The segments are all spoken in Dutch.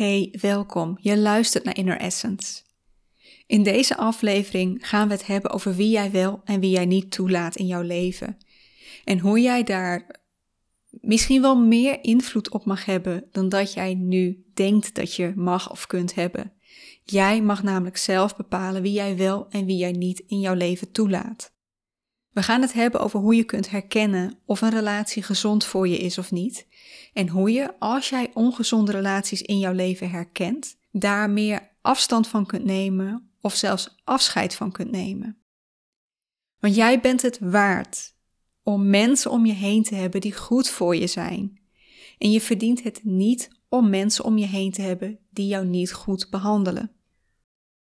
Hey, welkom. Je luistert naar Inner Essence. In deze aflevering gaan we het hebben over wie jij wel en wie jij niet toelaat in jouw leven. En hoe jij daar misschien wel meer invloed op mag hebben dan dat jij nu denkt dat je mag of kunt hebben. Jij mag namelijk zelf bepalen wie jij wel en wie jij niet in jouw leven toelaat. We gaan het hebben over hoe je kunt herkennen of een relatie gezond voor je is of niet. En hoe je, als jij ongezonde relaties in jouw leven herkent, daar meer afstand van kunt nemen of zelfs afscheid van kunt nemen. Want jij bent het waard om mensen om je heen te hebben die goed voor je zijn. En je verdient het niet om mensen om je heen te hebben die jou niet goed behandelen.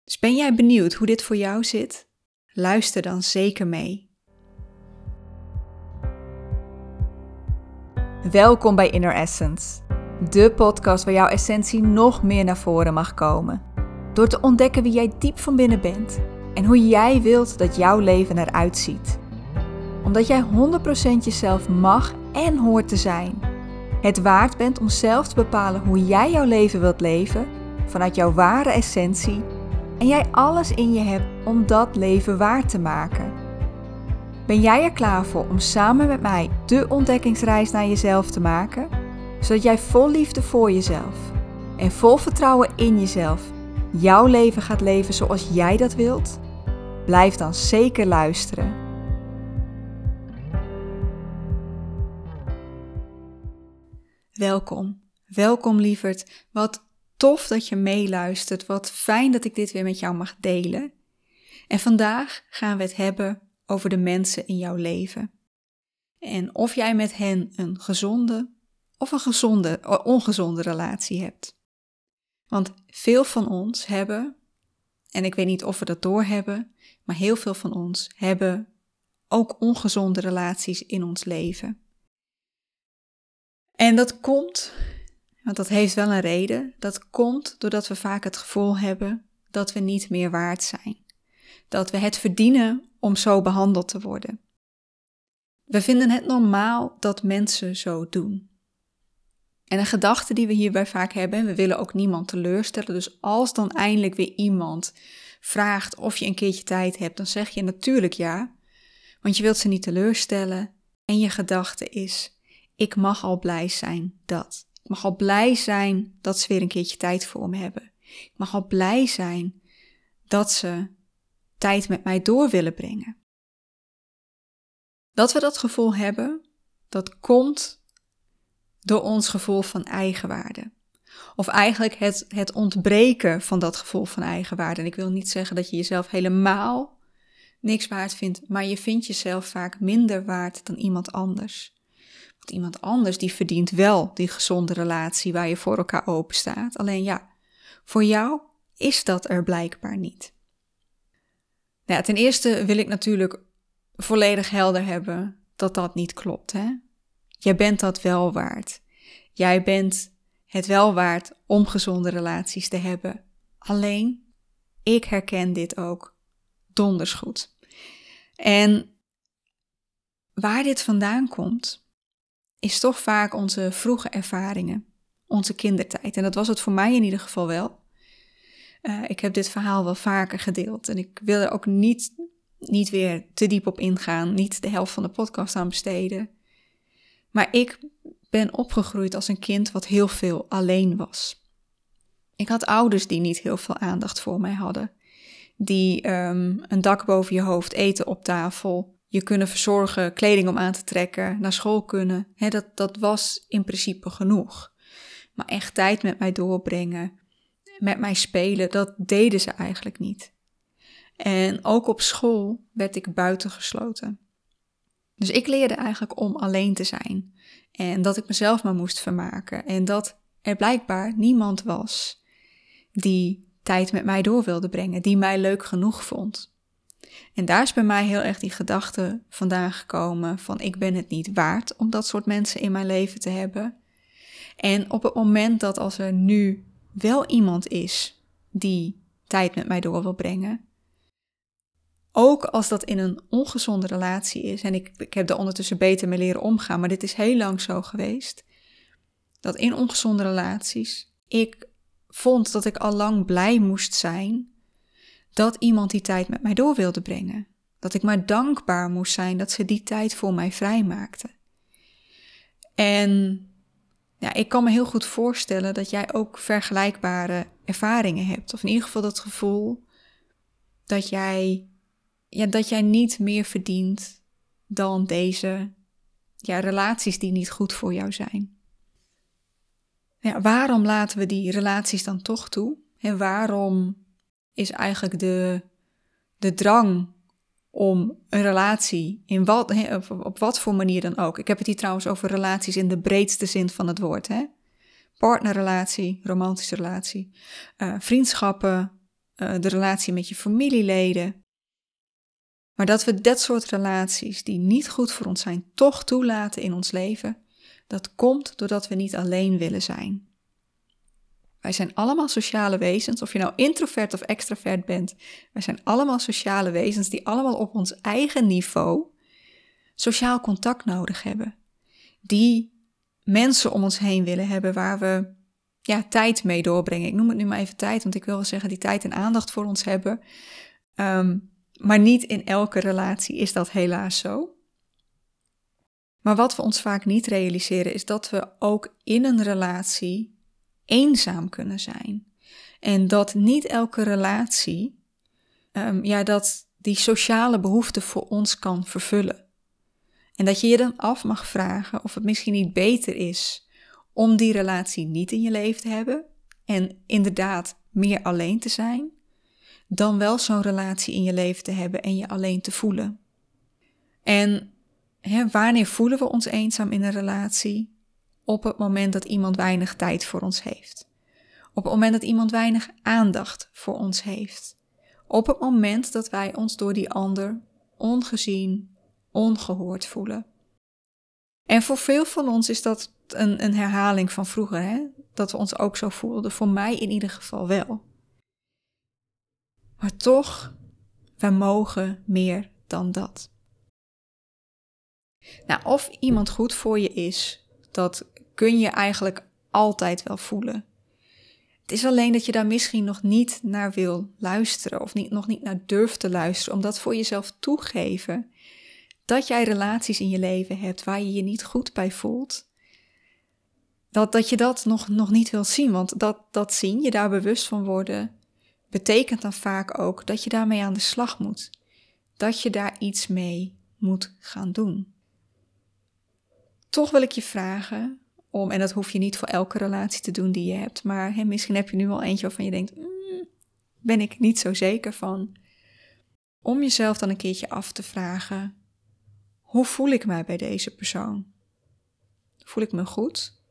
Dus ben jij benieuwd hoe dit voor jou zit? Luister dan zeker mee. Welkom bij Inner Essence, de podcast waar jouw essentie nog meer naar voren mag komen. Door te ontdekken wie jij diep van binnen bent en hoe jij wilt dat jouw leven eruit ziet. Omdat jij 100% jezelf mag en hoort te zijn. Het waard bent om zelf te bepalen hoe jij jouw leven wilt leven vanuit jouw ware essentie en jij alles in je hebt om dat leven waar te maken. Ben jij er klaar voor om samen met mij de ontdekkingsreis naar jezelf te maken? Zodat jij vol liefde voor jezelf en vol vertrouwen in jezelf jouw leven gaat leven zoals jij dat wilt? Blijf dan zeker luisteren. Welkom, welkom lieverd. Wat tof dat je meeluistert. Wat fijn dat ik dit weer met jou mag delen. En vandaag gaan we het hebben over de mensen in jouw leven. En of jij met hen een gezonde of een gezonde, ongezonde relatie hebt. Want veel van ons hebben, en ik weet niet of we dat doorhebben, maar heel veel van ons hebben ook ongezonde relaties in ons leven. En dat komt, want dat heeft wel een reden, dat komt doordat we vaak het gevoel hebben dat we niet meer waard zijn. Dat we het verdienen om zo behandeld te worden. We vinden het normaal dat mensen zo doen. En een gedachte die we hierbij vaak hebben, we willen ook niemand teleurstellen, dus als dan eindelijk weer iemand vraagt of je een keertje tijd hebt, dan zeg je natuurlijk ja, want je wilt ze niet teleurstellen. En je gedachte is, ik mag al blij zijn dat. Ik mag al blij zijn dat ze weer een keertje tijd voor me hebben. Ik mag al blij zijn dat ze tijd met mij door willen brengen. Dat we dat gevoel hebben, dat komt door ons gevoel van eigenwaarde. Of eigenlijk het, het ontbreken van dat gevoel van eigenwaarde. En ik wil niet zeggen dat je jezelf helemaal niks waard vindt, maar je vindt jezelf vaak minder waard dan iemand anders. Want iemand anders die verdient wel die gezonde relatie waar je voor elkaar open staat. Alleen ja, voor jou is dat er blijkbaar niet. Ten eerste wil ik natuurlijk volledig helder hebben dat dat niet klopt. Hè? Jij bent dat wel waard. Jij bent het wel waard om gezonde relaties te hebben. Alleen, ik herken dit ook donders goed. En waar dit vandaan komt, is toch vaak onze vroege ervaringen, onze kindertijd. En dat was het voor mij in ieder geval wel. Uh, ik heb dit verhaal wel vaker gedeeld en ik wil er ook niet, niet weer te diep op ingaan, niet de helft van de podcast aan besteden. Maar ik ben opgegroeid als een kind wat heel veel alleen was. Ik had ouders die niet heel veel aandacht voor mij hadden. Die um, een dak boven je hoofd, eten op tafel, je kunnen verzorgen, kleding om aan te trekken, naar school kunnen. Dat, dat was in principe genoeg. Maar echt tijd met mij doorbrengen, met mij spelen, dat deden ze eigenlijk niet. En ook op school werd ik buitengesloten. Dus ik leerde eigenlijk om alleen te zijn. En dat ik mezelf maar moest vermaken. En dat er blijkbaar niemand was die tijd met mij door wilde brengen, die mij leuk genoeg vond. En daar is bij mij heel erg die gedachte vandaan gekomen van ik ben het niet waard om dat soort mensen in mijn leven te hebben. En op het moment dat als er nu wel iemand is die tijd met mij door wil brengen. Ook als dat in een ongezonde relatie is, en ik, ik heb er ondertussen beter mee leren omgaan, maar dit is heel lang zo geweest, dat in ongezonde relaties ik vond dat ik al lang blij moest zijn dat iemand die tijd met mij door wilde brengen. Dat ik maar dankbaar moest zijn dat ze die tijd voor mij vrijmaakte. En ja, ik kan me heel goed voorstellen dat jij ook vergelijkbare ervaringen hebt. Of in ieder geval dat gevoel dat jij, ja, dat jij niet meer verdient dan deze ja, relaties die niet goed voor jou zijn. Ja, waarom laten we die relaties dan toch toe? En waarom is eigenlijk de, de drang om een relatie, in wat, op wat voor manier dan ook. Ik heb het hier trouwens over relaties in de breedste zin van het woord. Hè? Partnerrelatie, romantische relatie, uh, vriendschappen, uh, de relatie met je familieleden. Maar dat we dat soort relaties die niet goed voor ons zijn, toch toelaten in ons leven, dat komt doordat we niet alleen willen zijn. Wij zijn allemaal sociale wezens, of je nou introvert of extravert bent. Wij zijn allemaal sociale wezens die allemaal op ons eigen niveau sociaal contact nodig hebben. Die mensen om ons heen willen hebben waar we ja, tijd mee doorbrengen. Ik noem het nu maar even tijd, want ik wil wel zeggen die tijd en aandacht voor ons hebben. Ehm, maar niet in elke relatie is dat helaas zo. Maar wat we ons vaak niet realiseren is dat we ook in een relatie eenzaam kunnen zijn. En dat niet elke relatie, um, ja, dat die sociale behoefte voor ons kan vervullen. En dat je je dan af mag vragen of het misschien niet beter is om die relatie niet in je leven te hebben en inderdaad meer alleen te zijn, dan wel zo'n relatie in je leven te hebben en je alleen te voelen. En hè, wanneer voelen we ons eenzaam in een relatie? Op het moment dat iemand weinig tijd voor ons heeft. Op het moment dat iemand weinig aandacht voor ons heeft. Op het moment dat wij ons door die ander ongezien, ongehoord voelen. En voor veel van ons is dat een, een herhaling van vroeger, hè? dat we ons ook zo voelden. Voor mij in ieder geval wel. Maar toch, wij mogen meer dan dat. Nou, of iemand goed voor je is, dat kun je eigenlijk altijd wel voelen. Het is alleen dat je daar misschien nog niet naar wil luisteren of niet, nog niet naar durft te luisteren, omdat voor jezelf toegeven dat jij relaties in je leven hebt waar je je niet goed bij voelt. Dat, dat je dat nog, nog niet wilt zien, want dat, dat zien, je daar bewust van worden, betekent dan vaak ook dat je daarmee aan de slag moet. Dat je daar iets mee moet gaan doen. Toch wil ik je vragen om, en dat hoef je niet voor elke relatie te doen die je hebt, maar misschien heb je nu al eentje waarvan je denkt, mm, ben ik niet zo zeker van. Om jezelf dan een keertje af te vragen, hoe voel ik mij bij deze persoon? Voel ik me goed?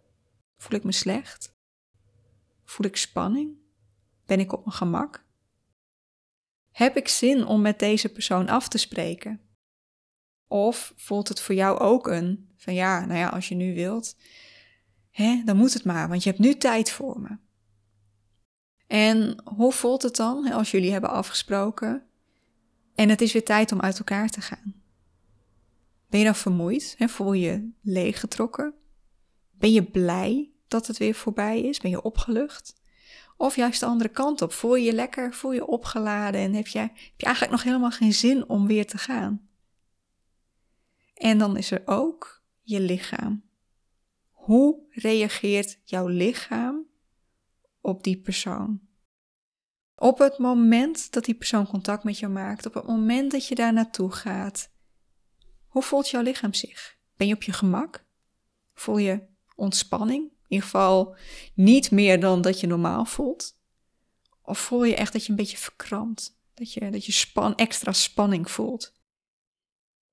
Voel ik me slecht? Voel ik spanning? Ben ik op mijn gemak? Heb ik zin om met deze persoon af te spreken? Of voelt het voor jou ook een van ja, nou ja, als je nu wilt, hè, dan moet het maar, want je hebt nu tijd voor me. En hoe voelt het dan als jullie hebben afgesproken en het is weer tijd om uit elkaar te gaan? Ben je dan vermoeid? Hè? Voel je leeggetrokken? Ben je blij dat het weer voorbij is? Ben je opgelucht? Of juist de andere kant op. Voel je je lekker? Voel je opgeladen? En heb je, heb je eigenlijk nog helemaal geen zin om weer te gaan? En dan is er ook je lichaam. Hoe reageert jouw lichaam op die persoon? Op het moment dat die persoon contact met jou maakt, op het moment dat je daar naartoe gaat, hoe voelt jouw lichaam zich? Ben je op je gemak? Voel je ontspanning? In ieder geval niet meer dan dat je normaal voelt? Of voel je echt dat je een beetje verkrampt? Dat je, dat je span, extra spanning voelt?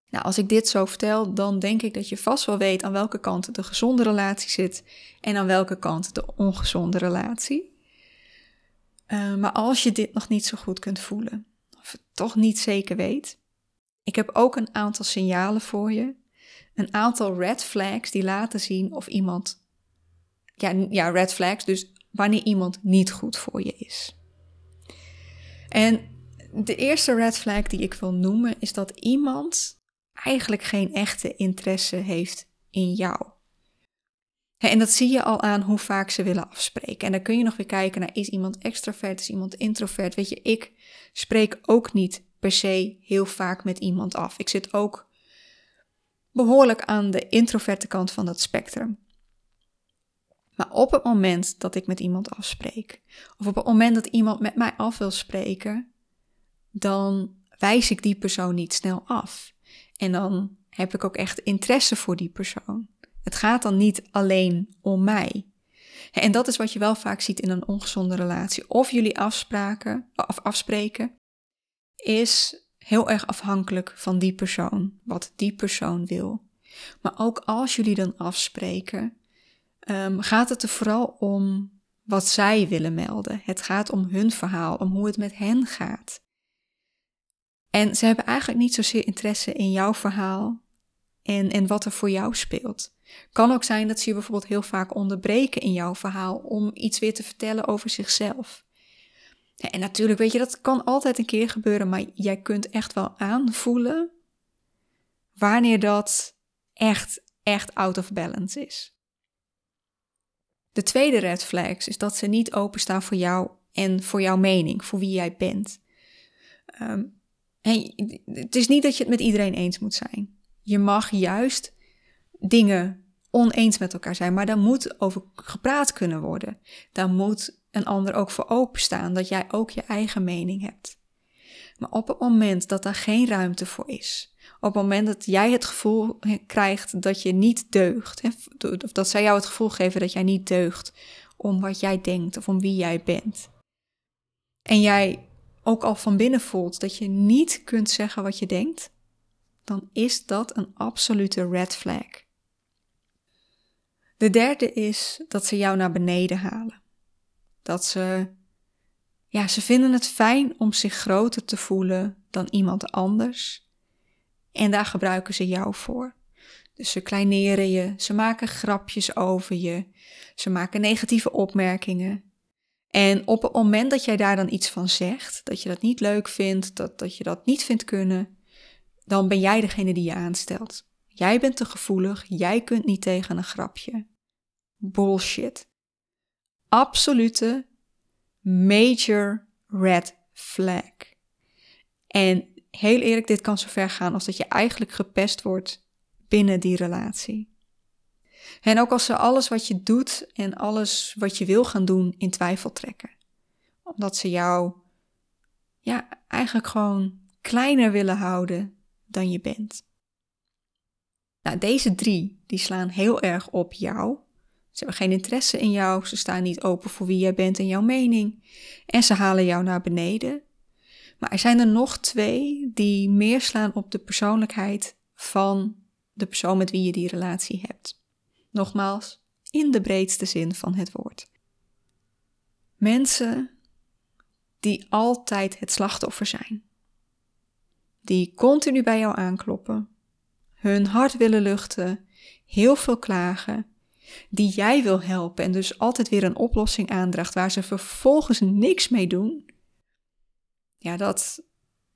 Nou, als ik dit zo vertel, dan denk ik dat je vast wel weet aan welke kant de gezonde relatie zit en aan welke kant de ongezonde relatie. Uh, maar als je dit nog niet zo goed kunt voelen, of het toch niet zeker weet, ik heb ook een aantal signalen voor je. Een aantal red flags die laten zien of iemand. Ja, ja, red flags, dus wanneer iemand niet goed voor je is. En de eerste red flag die ik wil noemen is dat iemand eigenlijk geen echte interesse heeft in jou. En dat zie je al aan hoe vaak ze willen afspreken. En dan kun je nog weer kijken naar is iemand extrovert, is iemand introvert. Weet je, ik spreek ook niet per se heel vaak met iemand af. Ik zit ook behoorlijk aan de introverte kant van dat spectrum. Maar op het moment dat ik met iemand afspreek, of op het moment dat iemand met mij af wil spreken, dan wijs ik die persoon niet snel af. En dan heb ik ook echt interesse voor die persoon. Het gaat dan niet alleen om mij. En dat is wat je wel vaak ziet in een ongezonde relatie. Of jullie afspraken, of afspreken, is heel erg afhankelijk van die persoon, wat die persoon wil. Maar ook als jullie dan afspreken, um, gaat het er vooral om wat zij willen melden. Het gaat om hun verhaal, om hoe het met hen gaat. En ze hebben eigenlijk niet zozeer interesse in jouw verhaal en, en wat er voor jou speelt. Kan ook zijn dat ze je bijvoorbeeld heel vaak onderbreken in jouw verhaal om iets weer te vertellen over zichzelf. En natuurlijk, weet je, dat kan altijd een keer gebeuren, maar jij kunt echt wel aanvoelen wanneer dat echt, echt out of balance is. De tweede red flags is dat ze niet openstaan voor jou en voor jouw mening, voor wie jij bent. Um, het is niet dat je het met iedereen eens moet zijn. Je mag juist dingen oneens met elkaar zijn, maar daar moet over gepraat kunnen worden. Daar moet een ander ook voor openstaan, dat jij ook je eigen mening hebt. Maar op het moment dat daar geen ruimte voor is, op het moment dat jij het gevoel krijgt dat je niet deugt, of dat zij jou het gevoel geven dat jij niet deugt om wat jij denkt of om wie jij bent, en jij ook al van binnen voelt dat je niet kunt zeggen wat je denkt, dan is dat een absolute red flag. De derde is dat ze jou naar beneden halen. Dat ze, ja, ze vinden het fijn om zich groter te voelen dan iemand anders. En daar gebruiken ze jou voor. Dus ze kleineren je, ze maken grapjes over je, ze maken negatieve opmerkingen. En op het moment dat jij daar dan iets van zegt, dat je dat niet leuk vindt, dat, dat je dat niet vindt kunnen, dan ben jij degene die je aanstelt. Jij bent te gevoelig, jij kunt niet tegen een grapje. Bullshit. Absolute major red flag. En heel eerlijk, dit kan zo ver gaan als dat je eigenlijk gepest wordt binnen die relatie. En ook als ze alles wat je doet en alles wat je wil gaan doen in twijfel trekken. Omdat ze jou ja, eigenlijk gewoon kleiner willen houden dan je bent. Nou, deze drie die slaan heel erg op jou. Ze hebben geen interesse in jou, ze staan niet open voor wie jij bent en jouw mening. En ze halen jou naar beneden. Maar er zijn er nog twee die meer slaan op de persoonlijkheid van de persoon met wie je die relatie hebt. Nogmaals, in de breedste zin van het woord. Mensen die altijd het slachtoffer zijn. Die continu bij jou aankloppen, hun hart willen luchten, heel veel klagen, die jij wil helpen en dus altijd weer een oplossing aandraagt waar ze vervolgens niks mee doen. Ja, dat,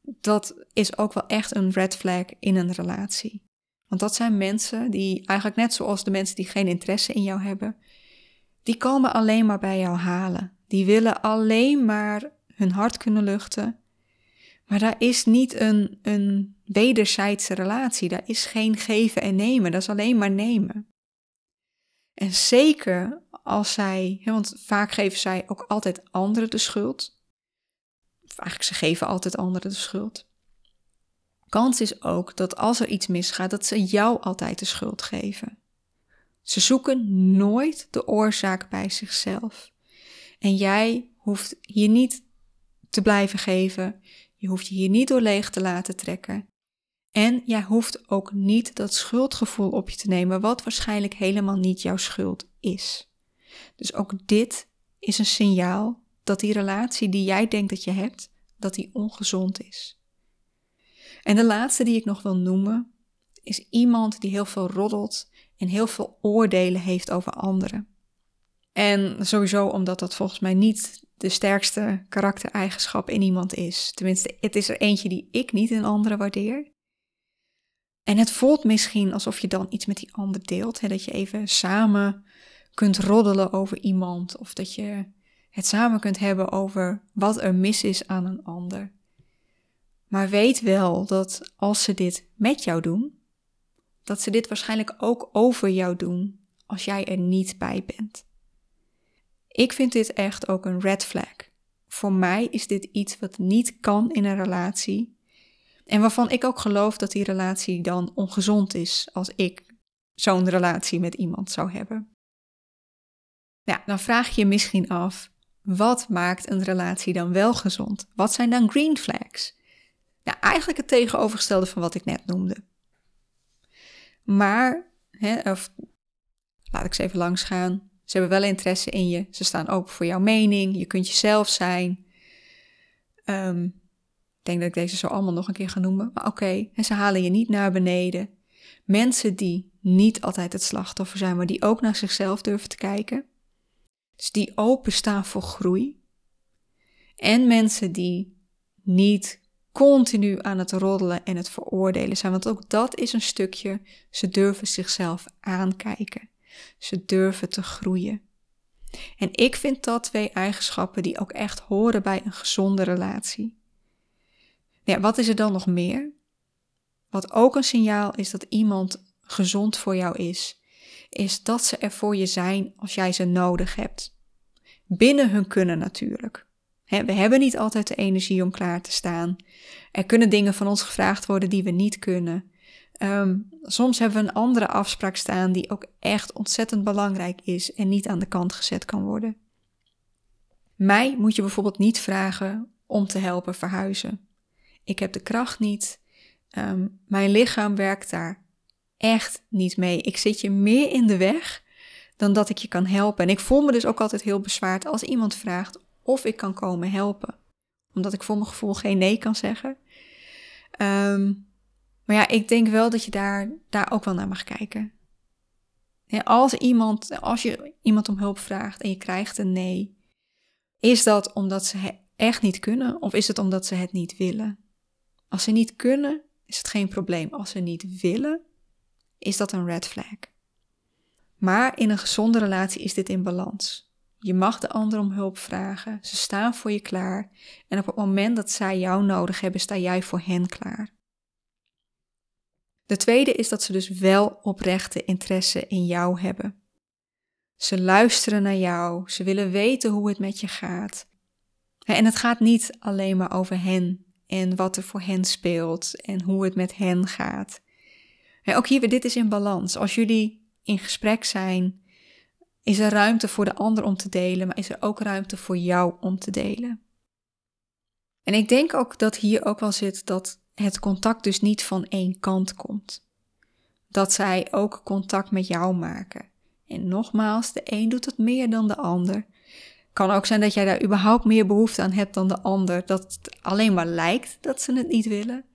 dat is ook wel echt een red flag in een relatie. Want dat zijn mensen die eigenlijk net zoals de mensen die geen interesse in jou hebben, die komen alleen maar bij jou halen. Die willen alleen maar hun hart kunnen luchten. Maar daar is niet een, een wederzijdse relatie. Daar is geen geven en nemen. Dat is alleen maar nemen. En zeker als zij, want vaak geven zij ook altijd anderen de schuld. Of eigenlijk, ze geven altijd anderen de schuld. Kans is ook dat als er iets misgaat, dat ze jou altijd de schuld geven. Ze zoeken nooit de oorzaak bij zichzelf. En jij hoeft hier niet te blijven geven. Je hoeft je hier niet door leeg te laten trekken. En jij hoeft ook niet dat schuldgevoel op je te nemen, wat waarschijnlijk helemaal niet jouw schuld is. Dus ook dit is een signaal dat die relatie die jij denkt dat je hebt, dat die ongezond is. En de laatste die ik nog wil noemen, is iemand die heel veel roddelt en heel veel oordelen heeft over anderen. En sowieso omdat dat volgens mij niet de sterkste karaktereigenschap in iemand is. Tenminste, het is er eentje die ik niet in anderen waardeer. En het voelt misschien alsof je dan iets met die ander deelt. Hè? Dat je even samen kunt roddelen over iemand of dat je het samen kunt hebben over wat er mis is aan een ander. Maar weet wel dat als ze dit met jou doen, dat ze dit waarschijnlijk ook over jou doen als jij er niet bij bent. Ik vind dit echt ook een red flag. Voor mij is dit iets wat niet kan in een relatie. En waarvan ik ook geloof dat die relatie dan ongezond is als ik zo'n relatie met iemand zou hebben. Ja, dan vraag je je misschien af, wat maakt een relatie dan wel gezond? Wat zijn dan green flags? Nou, eigenlijk het tegenovergestelde van wat ik net noemde. Maar, hè, of laat ik ze even langs gaan. Ze hebben wel interesse in je. Ze staan open voor jouw mening. Je kunt jezelf zijn. Um, ik denk dat ik deze zo allemaal nog een keer ga noemen. Maar oké, en ze halen je niet naar beneden. Mensen die niet altijd het slachtoffer zijn, maar die ook naar zichzelf durven te kijken. Dus die openstaan voor groei. En mensen die niet continu aan het roddelen en het veroordelen zijn. Want ook dat is een stukje, ze durven zichzelf aankijken. Ze durven te groeien. En ik vind dat twee eigenschappen die ook echt horen bij een gezonde relatie. Ja, wat is er dan nog meer? Wat ook een signaal is dat iemand gezond voor jou is, is dat ze er voor je zijn als jij ze nodig hebt. Binnen hun kunnen natuurlijk. We hebben niet altijd de energie om klaar te staan. Er kunnen dingen van ons gevraagd worden die we niet kunnen. Ehm, soms hebben we een andere afspraak staan die ook echt ontzettend belangrijk is en niet aan de kant gezet kan worden. Mij moet je bijvoorbeeld niet vragen om te helpen verhuizen. Ik heb de kracht niet. Ehm, mijn lichaam werkt daar echt niet mee. Ik zit je meer in de weg dan dat ik je kan helpen. En ik voel me dus ook altijd heel bezwaard als iemand vraagt of ik kan komen helpen. Omdat ik voor mijn gevoel geen nee kan zeggen. Um, maar ja, ik denk wel dat je daar, daar ook wel naar mag kijken. als, iemand, als je iemand om hulp vraagt en je krijgt een nee, is dat omdat ze echt niet kunnen of is het omdat ze het niet willen? Als ze niet kunnen, is het geen probleem. Als ze niet willen, is dat een red flag. Maar in een gezonde relatie is dit in balans. Je mag de ander om hulp vragen, ze staan voor je klaar en op het moment dat zij jou nodig hebben, sta jij voor hen klaar. De tweede is dat ze dus wel oprechte interesse in jou hebben. Ze luisteren naar jou, ze willen weten hoe het met je gaat. En het gaat niet alleen maar over hen en wat er voor hen speelt en hoe het met hen gaat. Ook hier, dit is in balans. Als jullie in gesprek zijn, is er ruimte voor de ander om te delen, maar is er ook ruimte voor jou om te delen. En ik denk ook dat hier ook wel zit dat het contact dus niet van één kant komt. Dat zij ook contact met jou maken. En nogmaals, de een doet het meer dan de ander. Kan ook zijn dat jij daar überhaupt meer behoefte aan hebt dan de ander. Dat het alleen maar lijkt dat ze het niet willen.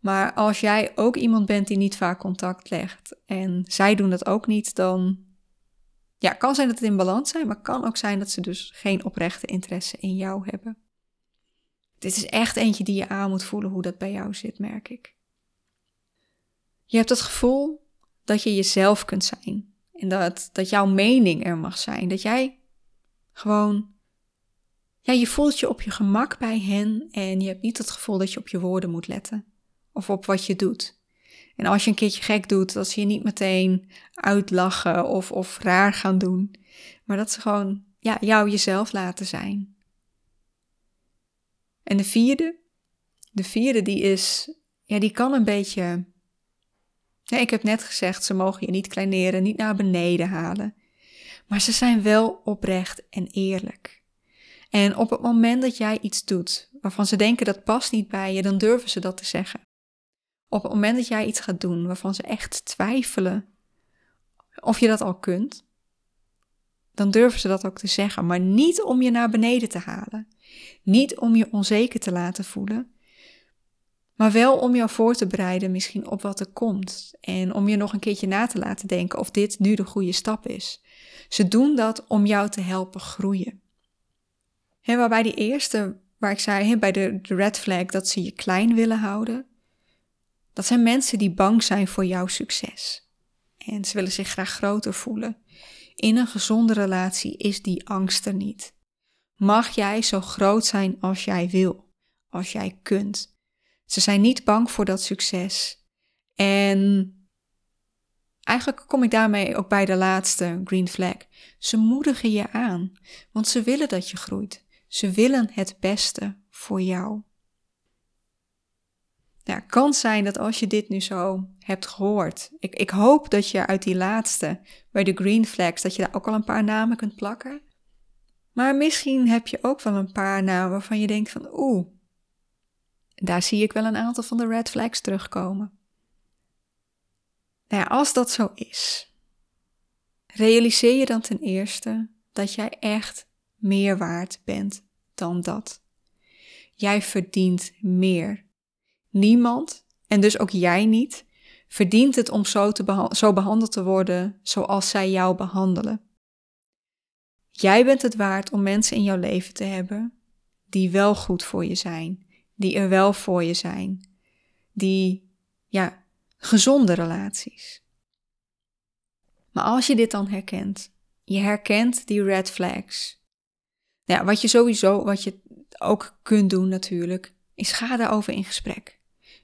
Maar als jij ook iemand bent die niet vaak contact legt en zij doen dat ook niet, dan ja, kan zijn dat het in balans zijn, maar kan ook zijn dat ze dus geen oprechte interesse in jou hebben. Dit is echt eentje die je aan moet voelen hoe dat bij jou zit, merk ik. Je hebt het gevoel dat je jezelf kunt zijn. En dat, dat jouw mening er mag zijn. Dat jij gewoon. Ja, je voelt je op je gemak bij hen. En je hebt niet het gevoel dat je op je woorden moet letten. Of op wat je doet. En als je een keertje gek doet, dat ze je niet meteen uitlachen of, of raar gaan doen. Maar dat ze gewoon ja, jou jezelf laten zijn. En de vierde, de vierde die is, ja, die kan een beetje. Ik heb net gezegd, ze mogen je niet kleineren, niet naar beneden halen. Maar ze zijn wel oprecht en eerlijk. En op het moment dat jij iets doet waarvan ze denken dat past niet bij je, dan durven ze dat te zeggen. Op het moment dat jij iets gaat doen waarvan ze echt twijfelen of je dat al kunt, dan durven ze dat ook te zeggen, maar niet om je naar beneden te halen. Niet om je onzeker te laten voelen, maar wel om jou voor te bereiden misschien op wat er komt en om je nog een keertje na te laten denken of dit nu de goede stap is. Ze doen dat om jou te helpen groeien. Waarbij die eerste, waar ik zei, bij de, de red flag, dat ze je klein willen houden, dat zijn mensen die bang zijn voor jouw succes. En ze willen zich graag groter voelen. In een gezonde relatie is die angst er niet. Mag jij zo groot zijn als jij wil, als jij kunt. Ze zijn niet bang voor dat succes. En eigenlijk kom ik daarmee ook bij de laatste green flag. Ze moedigen je aan, want ze willen dat je groeit. Ze willen het beste voor jou. Nou, kan zijn dat als je dit nu zo hebt gehoord, ik, ik hoop dat je uit die laatste, bij de green flags, dat je daar ook al een paar namen kunt plakken. Maar misschien heb je ook wel een paar namen waarvan je denkt van oeh, daar zie ik wel een aantal van de red flags terugkomen. Nou ja, als dat zo is, realiseer je dan ten eerste dat jij echt meer waard bent dan dat. Jij verdient meer. Niemand, en dus ook jij niet, verdient het om zo, te zo behandeld te worden zoals zij jou behandelen. Jij bent het waard om mensen in jouw leven te hebben die wel goed voor je zijn, die er wel voor je zijn, die, ja, gezonde relaties. Maar als je dit dan herkent, je herkent die red flags. Ja, wat je sowieso, wat je ook kunt doen natuurlijk, is ga daarover in gesprek.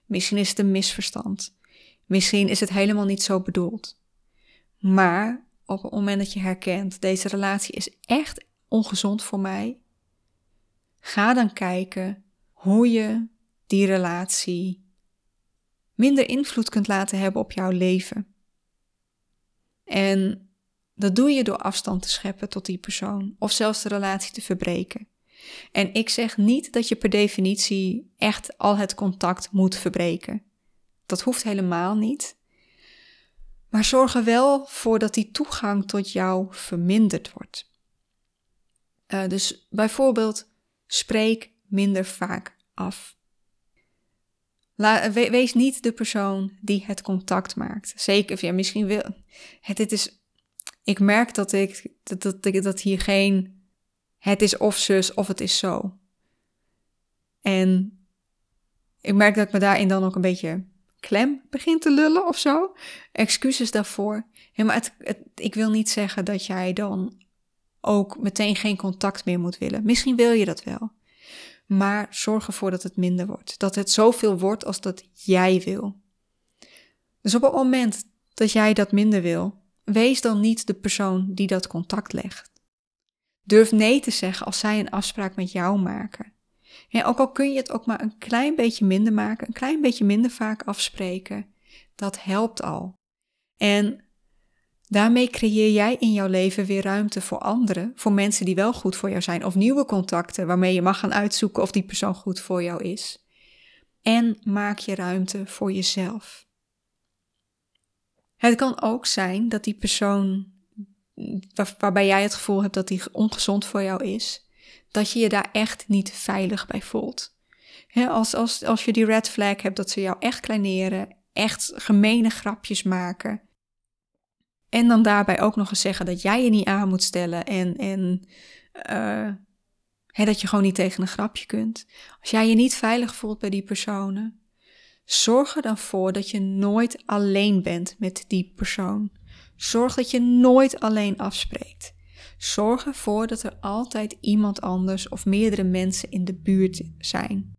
Misschien is het een misverstand. Misschien is het helemaal niet zo bedoeld. Maar op het moment dat je herkent, deze relatie is echt ongezond voor mij, ga dan kijken hoe je die relatie minder invloed kunt laten hebben op jouw leven. En dat doe je door afstand te scheppen tot die persoon of zelfs de relatie te verbreken. En ik zeg niet dat je per definitie echt al het contact moet verbreken. Dat hoeft helemaal niet. Maar zorg er wel voor dat die toegang tot jou verminderd wordt. Uh, dus bijvoorbeeld, spreek minder vaak af. Wees niet de persoon die het contact maakt. Zeker, ja, misschien wil. Het, dit is, ik merk dat ik dat, dat, dat hier geen. Het is of zus of het is zo. En ik merk dat ik me daarin dan ook een beetje klem begin te lullen of zo. Excuses daarvoor. Ja, maar ik wil niet zeggen dat jij dan ook meteen geen contact meer moet willen. Misschien wil je dat wel. Maar zorg ervoor dat het minder wordt. Dat het zoveel wordt als dat jij wil. Dus op het moment dat jij dat minder wil, wees dan niet de persoon die dat contact legt. Durf nee te zeggen als zij een afspraak met jou maken. En ook al kun je het ook maar een klein beetje minder maken, een klein beetje minder vaak afspreken, dat helpt al. En daarmee creëer jij in jouw leven weer ruimte voor anderen, voor mensen die wel goed voor jou zijn, of nieuwe contacten waarmee je mag gaan uitzoeken of die persoon goed voor jou is. En maak je ruimte voor jezelf. Het kan ook zijn dat die persoon waarbij jij het gevoel hebt dat die ongezond voor jou is, dat je je daar echt niet veilig bij voelt. als, als, als je die red flag hebt dat ze jou echt kleineren, echt gemene grapjes maken. En dan daarbij ook nog eens zeggen dat jij je niet aan moet stellen en, en uh, dat je gewoon niet tegen een grapje kunt. Als jij je niet veilig voelt bij die personen, zorg er dan voor dat je nooit alleen bent met die persoon. Zorg dat je nooit alleen afspreekt. Zorg ervoor dat er altijd iemand anders of meerdere mensen in de buurt zijn.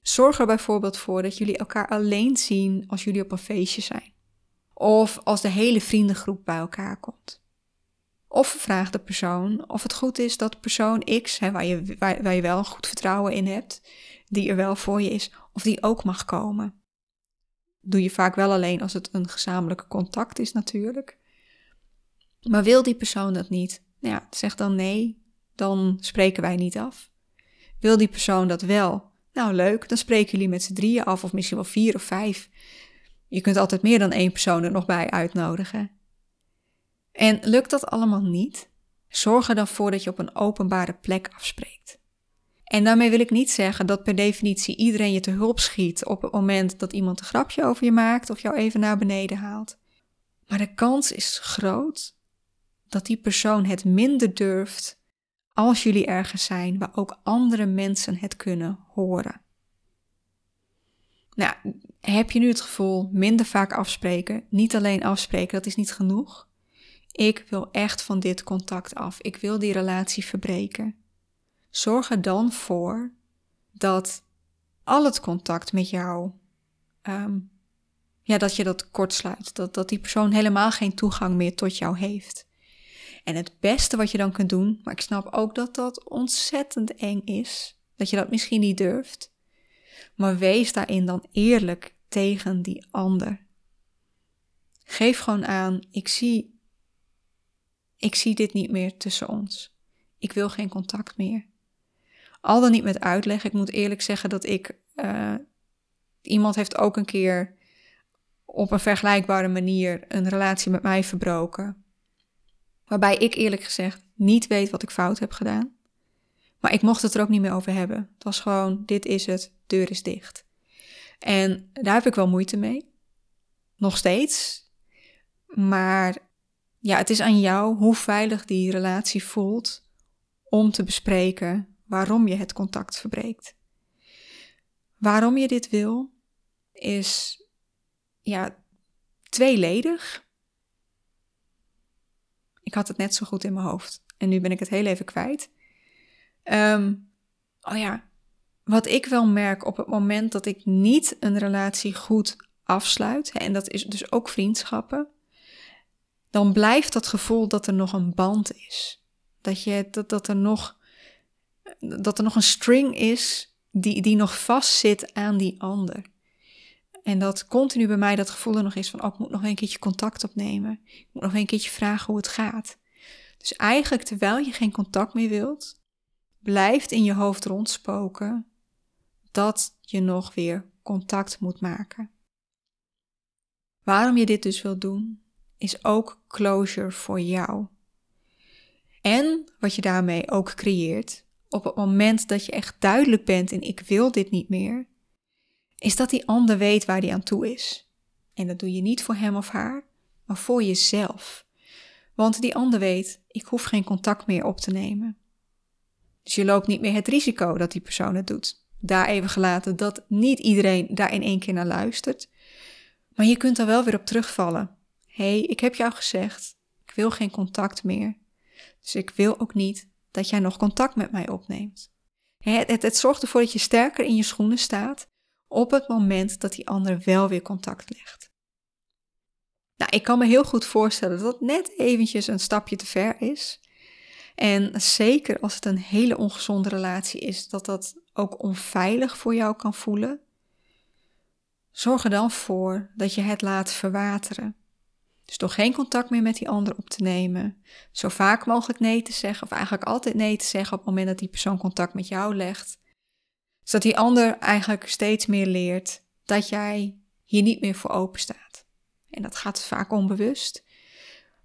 Zorg er bijvoorbeeld voor dat jullie elkaar alleen zien als jullie op een feestje zijn. Of als de hele vriendengroep bij elkaar komt. Of vraag de persoon of het goed is dat persoon X, hè, waar, je, waar, waar je wel een goed vertrouwen in hebt, die er wel voor je is, of die ook mag komen. Doe je vaak wel alleen als het een gezamenlijke contact is natuurlijk. Maar wil die persoon dat niet? Nou zeg dan nee, dan spreken wij niet af. Wil die persoon dat wel? Nou, leuk, dan spreken jullie met z'n drieën af, of misschien wel vier of vijf. Je kunt altijd meer dan één persoon er nog bij uitnodigen. En lukt dat allemaal niet? Zorg er dan voor dat je op een openbare plek afspreekt. En daarmee wil ik niet zeggen dat per definitie iedereen je te hulp schiet op het moment dat iemand een grapje over je maakt of jou even naar beneden haalt. Maar de kans is groot dat die persoon het minder durft als jullie ergens zijn waar ook andere mensen het kunnen horen. Nou, heb je nu het gevoel minder vaak afspreken, niet alleen afspreken, dat is niet genoeg? ik wil echt van dit contact af. Ik wil die relatie verbreken. Zorg er dan voor dat al het contact met jou, ehm, ja, dat je dat kortsluit. Dat, dat die persoon helemaal geen toegang meer tot jou heeft. En het beste wat je dan kunt doen, maar ik snap ook dat dat ontzettend eng is, dat je dat misschien niet durft, maar wees daarin dan eerlijk tegen die ander. Geef gewoon aan, ik zie, ik zie dit niet meer tussen ons. Ik wil geen contact meer. Al dan niet met uitleg. Ik moet eerlijk zeggen dat ik, uh, iemand heeft ook een keer op een vergelijkbare manier een relatie met mij verbroken. Waarbij ik eerlijk gezegd niet weet wat ik fout heb gedaan. Maar ik mocht het er ook niet meer over hebben. Het was gewoon, dit is het, deur is dicht. En daar heb ik wel moeite mee. Nog steeds. Maar ja, het is aan jou hoe veilig die relatie voelt om te bespreken waarom je het contact verbreekt. Waarom je dit wil, is ja, tweeledig. Ik had het net zo goed in mijn hoofd en nu ben ik het heel even kwijt. Ehm, oh ja, wat ik wel merk op het moment dat ik niet een relatie goed afsluit, en dat is dus ook vriendschappen, dan blijft dat gevoel dat er nog een band is. Dat, je, dat, dat, er, nog, dat er nog een string is die, die nog vastzit aan die ander. En dat continu bij mij dat gevoel er nog is van, oh, ik moet nog een keertje contact opnemen. Ik moet nog een keertje vragen hoe het gaat. Dus eigenlijk terwijl je geen contact meer wilt, blijft in je hoofd rondspoken dat je nog weer contact moet maken. Waarom je dit dus wilt doen, is ook closure voor jou. En wat je daarmee ook creëert, op het moment dat je echt duidelijk bent in ik wil dit niet meer, is dat die ander weet waar die aan toe is. En dat doe je niet voor hem of haar, maar voor jezelf. Want die ander weet, ik hoef geen contact meer op te nemen. Dus je loopt niet meer het risico dat die persoon het doet. Daar even gelaten dat niet iedereen daar in één keer naar luistert. Maar je kunt er wel weer op terugvallen. Hé, hey, ik heb jou gezegd, ik wil geen contact meer. Dus ik wil ook niet dat jij nog contact met mij opneemt. Het, het, het zorgt ervoor dat je sterker in je schoenen staat op het moment dat die ander wel weer contact legt. Nou, ik kan me heel goed voorstellen dat het net eventjes een stapje te ver is. En zeker als het een hele ongezonde relatie is, dat dat ook onveilig voor jou kan voelen. Zorg er dan voor dat je het laat verwateren. Dus door geen contact meer met die ander op te nemen. Zo vaak mogelijk nee te zeggen, of eigenlijk altijd nee te zeggen op het moment dat die persoon contact met jou legt. Zodat die ander eigenlijk steeds meer leert dat jij hier niet meer voor open staat. En dat gaat vaak onbewust.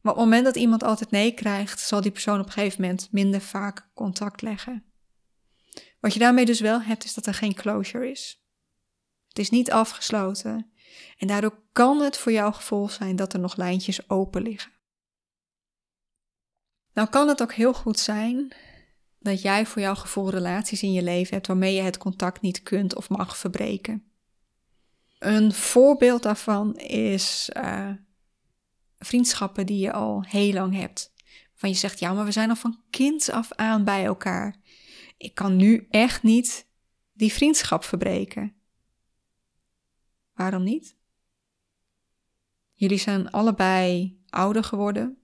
Maar op het moment dat iemand altijd nee krijgt, zal die persoon op een gegeven moment minder vaak contact leggen. Wat je daarmee dus wel hebt, is dat er geen closure is. Het is niet afgesloten. En daardoor kan het voor jouw gevoel zijn dat er nog lijntjes open liggen. Nou kan het ook heel goed zijn dat jij voor jouw gevoel relaties in je leven hebt waarmee je het contact niet kunt of mag verbreken. Een voorbeeld daarvan is uh, vriendschappen die je al heel lang hebt. Van je zegt, ja, maar we zijn al van kind af aan bij elkaar. Ik kan nu echt niet die vriendschap verbreken. Waarom niet? Jullie zijn allebei ouder geworden,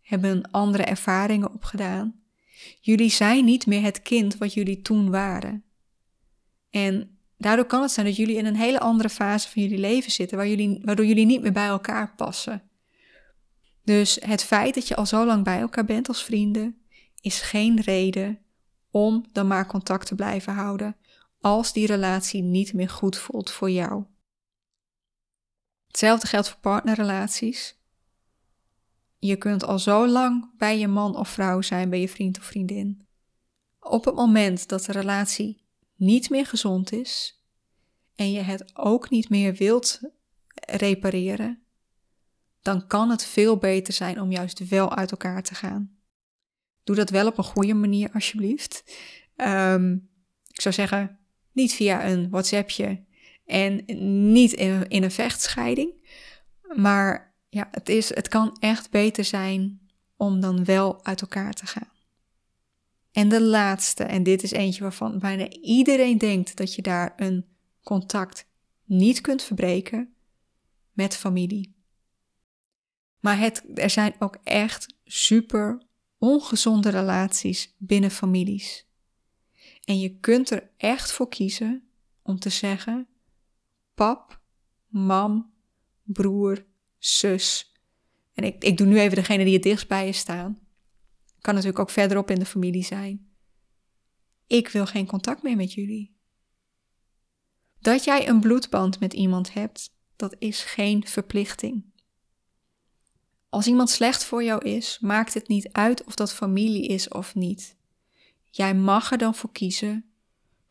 hebben andere ervaringen opgedaan. Jullie zijn niet meer het kind wat jullie toen waren. En daardoor kan het zijn dat jullie in een hele andere fase van jullie leven zitten, waar jullie, waardoor jullie niet meer bij elkaar passen. Dus het feit dat je al zo lang bij elkaar bent als vrienden, is geen reden om dan maar contact te blijven houden als die relatie niet meer goed voelt voor jou. Hetzelfde geldt voor partnerrelaties. Je kunt al zo lang bij je man of vrouw zijn, bij je vriend of vriendin. Op het moment dat de relatie niet meer gezond is en je het ook niet meer wilt repareren, dan kan het veel beter zijn om juist wel uit elkaar te gaan. Doe dat wel op een goede manier, alsjeblieft. Um, ik zou zeggen, niet via een WhatsAppje en niet in, een vechtscheiding. Maar ja, het, is, het kan echt beter zijn om dan wel uit elkaar te gaan. En de laatste, en dit is eentje waarvan bijna iedereen denkt dat je daar een contact niet kunt verbreken met familie. Maar het, er zijn ook echt super ongezonde relaties binnen families. En je kunt er echt voor kiezen om te zeggen: pap, mam, broer, zus. En ik, ik doe nu even degene die het dichtst bij je staan. Kan natuurlijk ook verderop in de familie zijn. Ik wil geen contact meer met jullie. Dat jij een bloedband met iemand hebt, dat is geen verplichting. Als iemand slecht voor jou is, maakt het niet uit of dat familie is of niet. Jij mag er dan voor kiezen,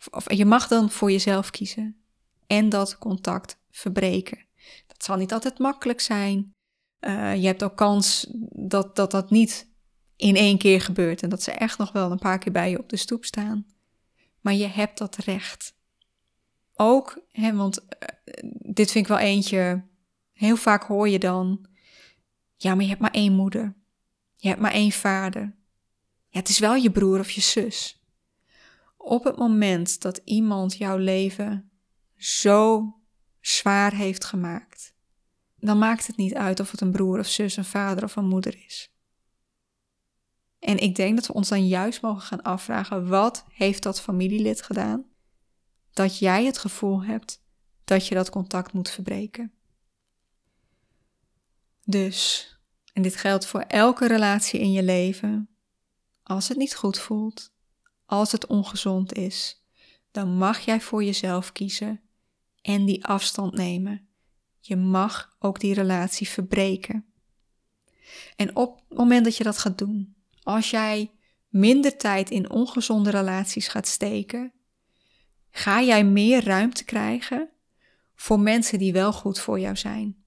of je mag dan voor jezelf kiezen en dat contact verbreken. Dat zal niet altijd makkelijk zijn. Uh, je hebt ook kans dat, dat dat niet in één keer gebeurt en dat ze echt nog wel een paar keer bij je op de stoep staan. Maar je hebt dat recht. Ook, hè, want uh, dit vind ik wel eentje, heel vaak hoor je dan, ja, maar je hebt maar één moeder. Je hebt maar één vader. Ja, het is wel je broer of je zus. Op het moment dat iemand jouw leven zo zwaar heeft gemaakt, dan maakt het niet uit of het een broer of zus, een vader of een moeder is. En ik denk dat we ons dan juist mogen gaan afvragen: wat heeft dat familielid gedaan? Dat jij het gevoel hebt dat je dat contact moet verbreken. Dus, en dit geldt voor elke relatie in je leven, als het niet goed voelt, als het ongezond is, dan mag jij voor jezelf kiezen en die afstand nemen. Je mag ook die relatie verbreken. En op het moment dat je dat gaat doen, als jij minder tijd in ongezonde relaties gaat steken, ga jij meer ruimte krijgen voor mensen die wel goed voor jou zijn.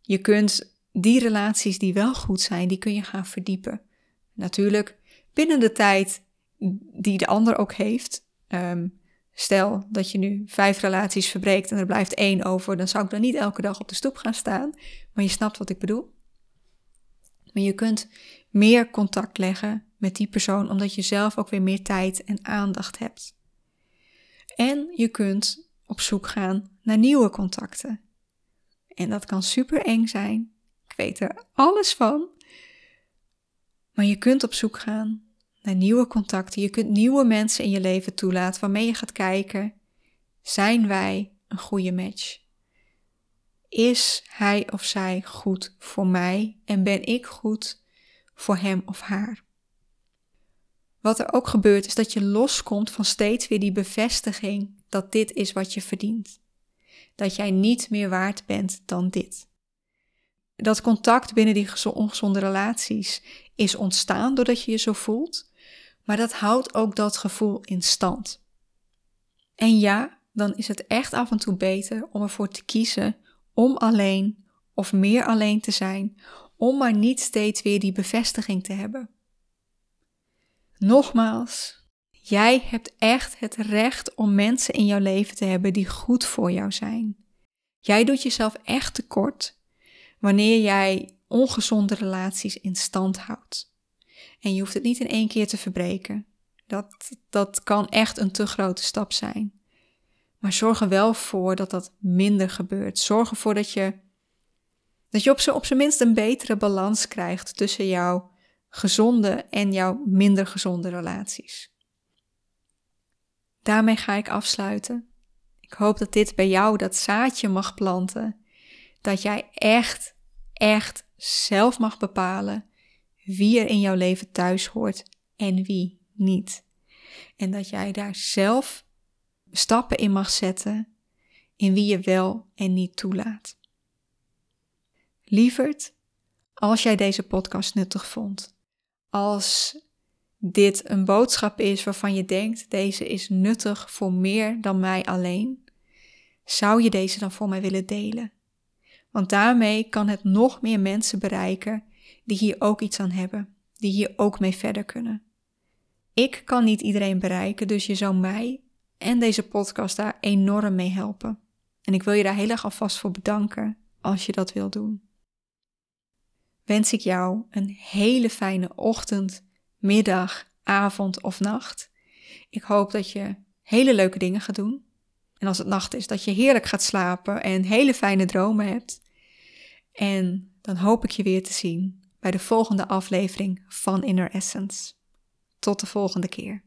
Je kunt die relaties die wel goed zijn, die kun je gaan verdiepen. Natuurlijk binnen de tijd die de ander ook heeft. Ehm, stel dat je nu vijf relaties verbreekt en er blijft één over, dan zou ik dan niet elke dag op de stoep gaan staan. Maar je snapt wat ik bedoel. Maar je kunt meer contact leggen met die persoon, omdat je zelf ook weer meer tijd en aandacht hebt. En je kunt op zoek gaan naar nieuwe contacten. En dat kan super eng zijn. Ik weet er alles van. Maar je kunt op zoek gaan nieuwe contacten. Je kunt nieuwe mensen in je leven toelaten waarmee je gaat kijken: zijn wij een goede match? Is hij of zij goed voor mij en ben ik goed voor hem of haar? Wat er ook gebeurt is dat je loskomt van steeds weer die bevestiging dat dit is wat je verdient dat jij niet meer waard bent dan dit. Dat contact binnen die ongezonde relaties is ontstaan doordat je je zo voelt, maar dat houdt ook dat gevoel in stand. En ja, dan is het echt af en toe beter om ervoor te kiezen om alleen of meer alleen te zijn, om maar niet steeds weer die bevestiging te hebben. Nogmaals, Jij hebt echt het recht om mensen in jouw leven te hebben die goed voor jou zijn. Jij doet jezelf echt tekort wanneer jij ongezonde relaties in stand houdt. En je hoeft het niet in één keer te verbreken. Dat, dat kan echt een te grote stap zijn. Maar zorg er wel voor dat dat minder gebeurt. Zorg ervoor dat je, dat je op zijn minst een betere balans krijgt tussen jouw gezonde en jouw minder gezonde relaties. Daarmee ga ik afsluiten. Ik hoop dat dit bij jou dat zaadje mag planten. Dat jij echt, echt zelf mag bepalen wie er in jouw leven thuis hoort en wie niet. En dat jij daar zelf stappen in mag zetten in wie je wel en niet toelaat. Lieverd, als jij deze podcast nuttig vond, als dit een boodschap is waarvan je denkt: deze is nuttig voor meer dan mij alleen, zou je deze dan voor mij willen delen? Want daarmee kan het nog meer mensen bereiken die hier ook iets aan hebben, die hier ook mee verder kunnen. Ik kan niet iedereen bereiken, dus je zou mij en deze podcast daar enorm mee helpen. En ik wil je daar heel erg alvast voor bedanken als je dat wil doen. wens ik jou een hele fijne ochtend, middag, avond of nacht. Ik hoop dat je hele leuke dingen gaat doen. En als het nacht is, dat je heerlijk gaat slapen en hele fijne dromen hebt. En dan hoop ik je weer te zien bij de volgende aflevering van Inner Essence. Tot de volgende keer.